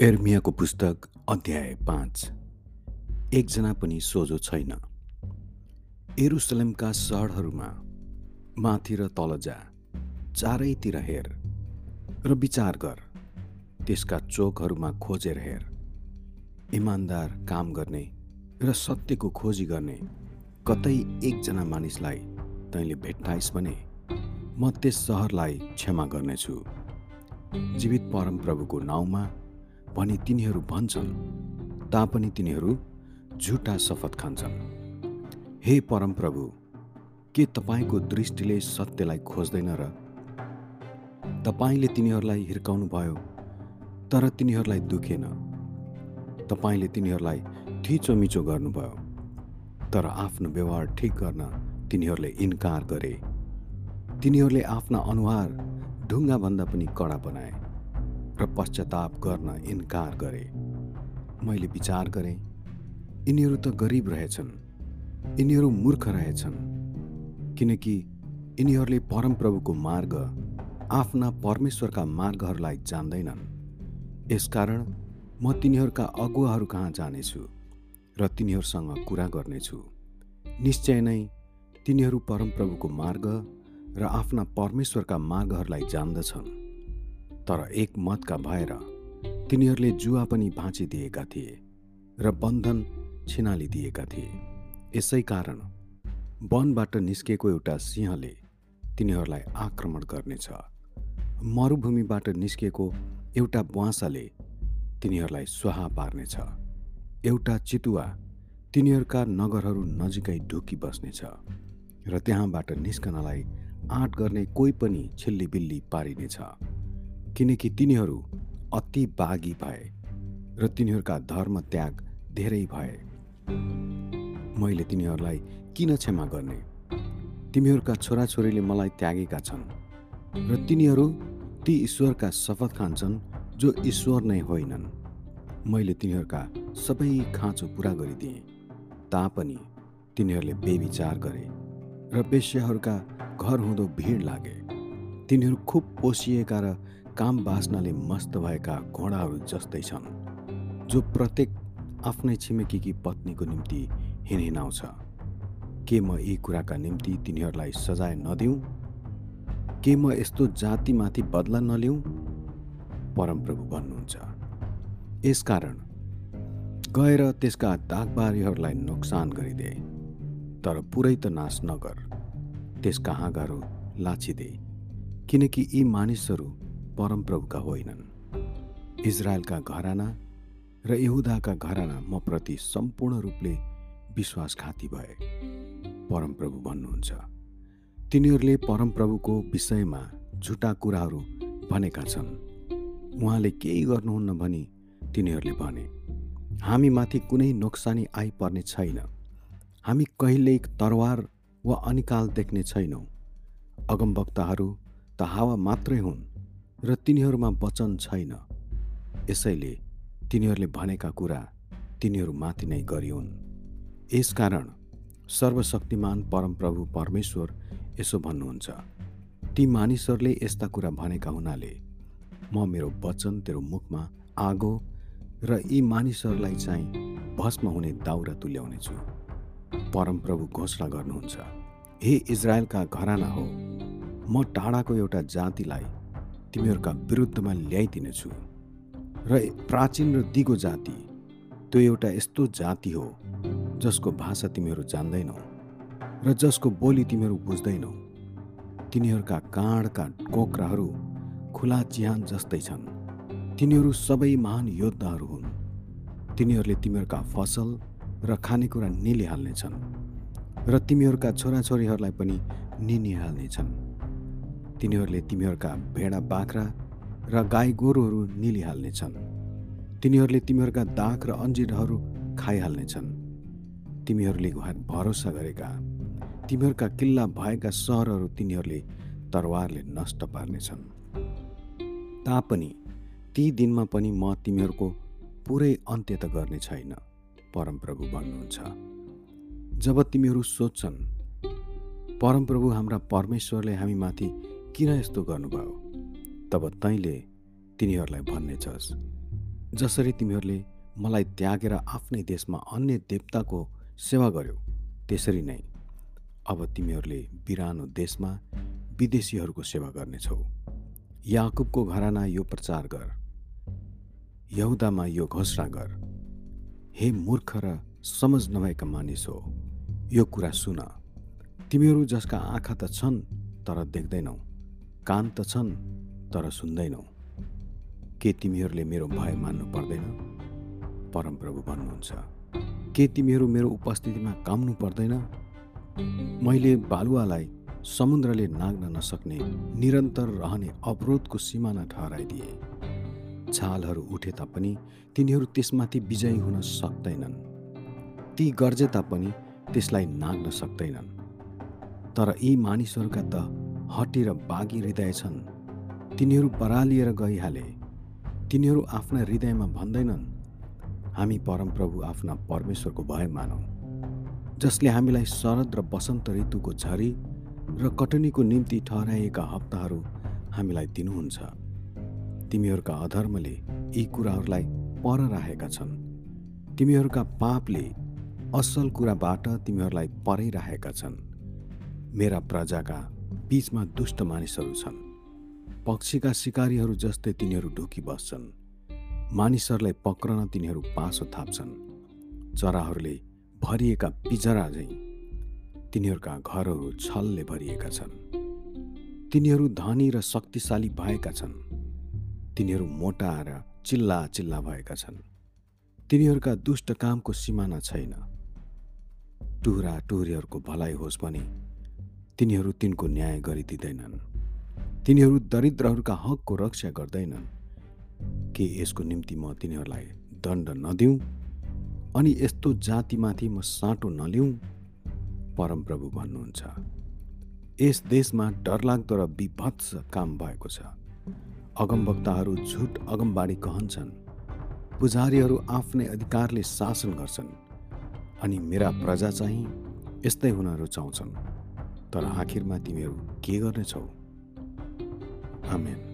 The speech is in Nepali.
एर्मियाको पुस्तक अध्याय पाँच। एकजना पनि सोझो छैन। एरुसलेमका सहरहरूमा माथि र तल जा चारैतिर हेर र विचार गर। त्यसका चोकहरूमा खोजेर हेर। इमान्दार काम गर्ने र सत्यको खोजी गर्ने कतै एकजना मानिसलाई तैँले भेट्टाइस् भने म त्यस सहरलाई क्षमा गर्नेछु। जीवित परमप्रभुको नाउँमा भनी तिनीहरू भन्छन् तापनि तिनीहरू झुटा शपथ खान्छन्। हे परमप्रभु के तपाईँको दृष्टिले सत्यलाई खोज्दैन र तपाईँले तिनीहरूलाई हिर्काउनु भयो तर तिनीहरूलाई दुखेन? तपाईँले तिनीहरूलाई थिचोमिचो गर्नुभयो तर आफ्नो व्यवहार ठिक गर्न तिनीहरूले इन्कार गरे। तिनीहरूले आफ्ना अनुहार ढुङ्गाभन्दा पनि कडा बनाए। र पश्चाताप गर्न इन्कार गरे। मैले विचार गरेँ यिनीहरू त गरिब रहेछन्। यिनीहरू मूर्ख रहेछन्। किनकि यिनीहरूले परमप्रभुको मार्ग आफ्ना परमेश्वरका मार्गहरूलाई जान्दैनन्। यसकारण म तिनीहरूका अगुवाहरू कहाँ जानेछु र तिनीहरूसँग कुरा गर्नेछु? निश्चय नै तिनीहरू परमप्रभुको मार्ग र आफ्ना परमेश्वरका मार्गहरूलाई जान्दछन्। तर एक मतका भएर तिनीहरूले जुवा पनि भाँचिदिएका थिए र बन्धन छिनालिदिएका थिए। यसै कारण वनबाट निस्केको एउटा सिंहले तिनीहरूलाई आक्रमण गर्नेछ। मरुभूमिबाट निस्केको एउटा बुवासाले तिनीहरूलाई स्वाहा पार्नेछ। एउटा चितुवा तिनीहरूका नगरहरू नजिकै ढुकी बस्नेछ र त्यहाँबाट निस्कनलाई आँट गर्ने कोही पनि छिल्लीबिल्ली पारिनेछ। किनकि तिनीहरू अति बागी भए र तिनीहरूका धर्म त्याग धेरै भए। मैले तिनीहरूलाई किन क्षमा गर्ने? तिमीहरूका छोराछोरीले मलाई त्यागेका छन् र तिनीहरू ती ईश्वरका शपथ खान्छन् जो ईश्वर नै होइनन्। मैले तिनीहरूका सबै खाँचो पुरा गरिदिएँ तापनि तिनीहरूले बेविचार गरे र वेश्याहरूका घर हुँदो भिड लागे। तिनीहरू खुब पोसिएका र काम बाँच्नाले मस्त भएका घोडाहरू जस्तै छन् जो प्रत्येक आफ्नै छिमेकीकी पत्नीको निम्ति हिँडिनाउँछ के म यी कुराका निम्ति तिनीहरूलाई सजाय नदिउँ? के म यस्तो जातिमाथि बदला नलिउँ? परमप्रभु भन्नुहुन्छ। यसकारण गएर त्यसका दागबारीहरूलाई नोक्सान गरिदे तर पुरै त नाश नगर। त्यसका हाँगाहरू लाछिदे किनकि यी मानिसहरू परमप्रभुका होइनन्। इजरायलका घराना र यहुदाका घराना म प्रति सम्पूर्ण रूपले विश्वासघाती भए। परमप्रभु भन्नुहुन्छ तिनीहरूले परमप्रभुको विषयमा झुटा कुराहरू भनेका छन्। उहाँले केही गर्नुहुन्न भनी तिनीहरूले भने हामीमाथि कुनै नोक्सानी आइपर्ने छैन। हामी कहिल्यै तरवार वा अनिकाल देख्ने छैनौँ। अगमवक्ताहरू त हावा मात्रै हुन्। र तिनीहरूमा वचन छैन। यसैले तिनीहरूले भनेका कुरा तिनीहरूमाथि नै गरिउन्। यसकारण सर्वशक्तिमान परमप्रभु परमेश्वर यसो भन्नुहुन्छ ती मानिसहरूले यस्ता कुरा भनेका हुनाले म मेरो वचन तेरो मुखमा आगो र यी मानिसहरूलाई चाहिँ भस्म हुने दाउरा तुल्याउनेछु। परमप्रभु घोषणा गर्नुहुन्छ हे इजरायलका घराना हो म टाढाको एउटा जातिलाई तिमीहरूका विरुद्धमा ल्याइदिनेछु। र प्राचीन र दिगो जाति त्यो एउटा यस्तो जाति हो जसको भाषा तिमीहरू जान्दैनौ र जसको बोली तिमीहरू बुझ्दैनौ। तिनीहरूका काँडका कोक्राहरू खुला चिहान जस्तै छन्। तिनीहरू सबै महान योद्धाहरू हुन्। तिनीहरूले तिमीहरूका फसल र खानेकुरा निलिहाल्नेछन् र तिमीहरूका छोराछोरीहरूलाई पनि निनिहाल्नेछन्। तिनीहरूले तिमीहरूका भेडा बाख्रा र गाई गोरुहरू निलिहाल्नेछन्। तिनीहरूले तिमीहरूका दाग र अन्जिरहरू खाइहाल्नेछन्। तिमीहरूले भरोसा गरेका तिमीहरूका किल्ला भएका सहरहरू तिनीहरूले तरवारले नष्ट पार्नेछन्। तापनि ती दिनमा पनि म तिमीहरूको पुरै अन्त्य त गर्ने छैन परमप्रभु भन्नुहुन्छ। जब तिमीहरू सोध्छन् परमप्रभु हाम्रा परमेश्वरले हामीमाथि किन यस्तो गर्नुभयो? तब तैँले तिनीहरूलाई भन्नेछस् जसरी तिमीहरूले मलाई त्यागेर आफ्नै देशमा अन्य देवताको सेवा गर्यो त्यसरी नै अब तिमीहरूले बिरानो देशमा विदेशीहरूको सेवा गर्नेछौ। याकुबको घराना यो प्रचार गर। यहुदामा यो घोषणा गर। हे मूर्ख र समझ नभएका मानिस हो यो कुरा सुन। तिमीहरू जसका आँखा त छन् तर देख्दैनौ। कान त छन् तर सुन्दैनौ। के तिमीहरूले मेरो भय मान्नु पर्दैन? परमप्रभु भन्नुहुन्छ के तिमीहरू मेरो उपस्थितिमा काम्नु पर्दैन? मैले बालुवालाई समुद्रले नाग्न नसक्ने निरन्तर रहने अवरोधको सिमाना ठहराइदिए। छालहरू उठे तापनि तिनीहरू त्यसमाथि विजयी हुन सक्दैनन्। ती गर्जे तापनि त्यसलाई नाग्न सक्दैनन्। तर यी मानिसहरूका त हटी र बागी हृदय छन्। तिनीहरू परालिएर गइहाले। तिनीहरू आफ्ना हृदयमा भन्दैनन् हामी परमप्रभु आफ्ना परमेश्वरको भय मानौ जसले हामीलाई शरद र वसन्त ऋतुको झरी र कटनीको निम्ति ठहराइएका हप्ताहरू हामीलाई दिनुहुन्छ। तिमीहरूका अधर्मले यी कुराहरूलाई पर राखेका छन्। तिमीहरूका पापले असल कुराबाट तिमीहरूलाई पराइराखेका छन्। मेरा प्रजाका बिचमा दुष्ट मानिसहरू छन्। पक्षीका सिकारीहरू जस्तै तिनीहरू ढुकी बस्छन्। मानिसहरूलाई पक्रन तिनीहरू पासो थाप्छन्। चराहरूले भरिएका पिजरा झैँ तिनीहरूका घरहरू छलले भरिएका छन्। तिनीहरू धनी र शक्तिशाली भएका छन्। तिनीहरू मोटा र चिल्ला चिल्ला भएका छन्। तिनीहरूका दुष्ट कामको सिमाना छैन। टुरा टुरीहरूको भलाइ होस् भने तिनीहरू तिनको न्याय गरिदिँदैनन्। तिनीहरू दरिद्रहरूका हकको रक्षा गर्दैनन्। के यसको निम्ति म तिनीहरूलाई दण्ड नदिउँ? अनि यस्तो जातिमाथि म साँटो नलिउँ? परमप्रभु भन्नुहुन्छ यस देशमा डरलाग्दो र विभत्स काम भएको छ। अगमवक्ताहरू झुट अगमबाडी कहन्छन्। पुजारीहरू आफ्नै अधिकारले शासन गर्छन्। अनि मेरा प्रजा चाहिँ यस्तै हुन रुचाउँछन्। तर आखिरमा तिमीहरू के गर्नेछौ? आमेन।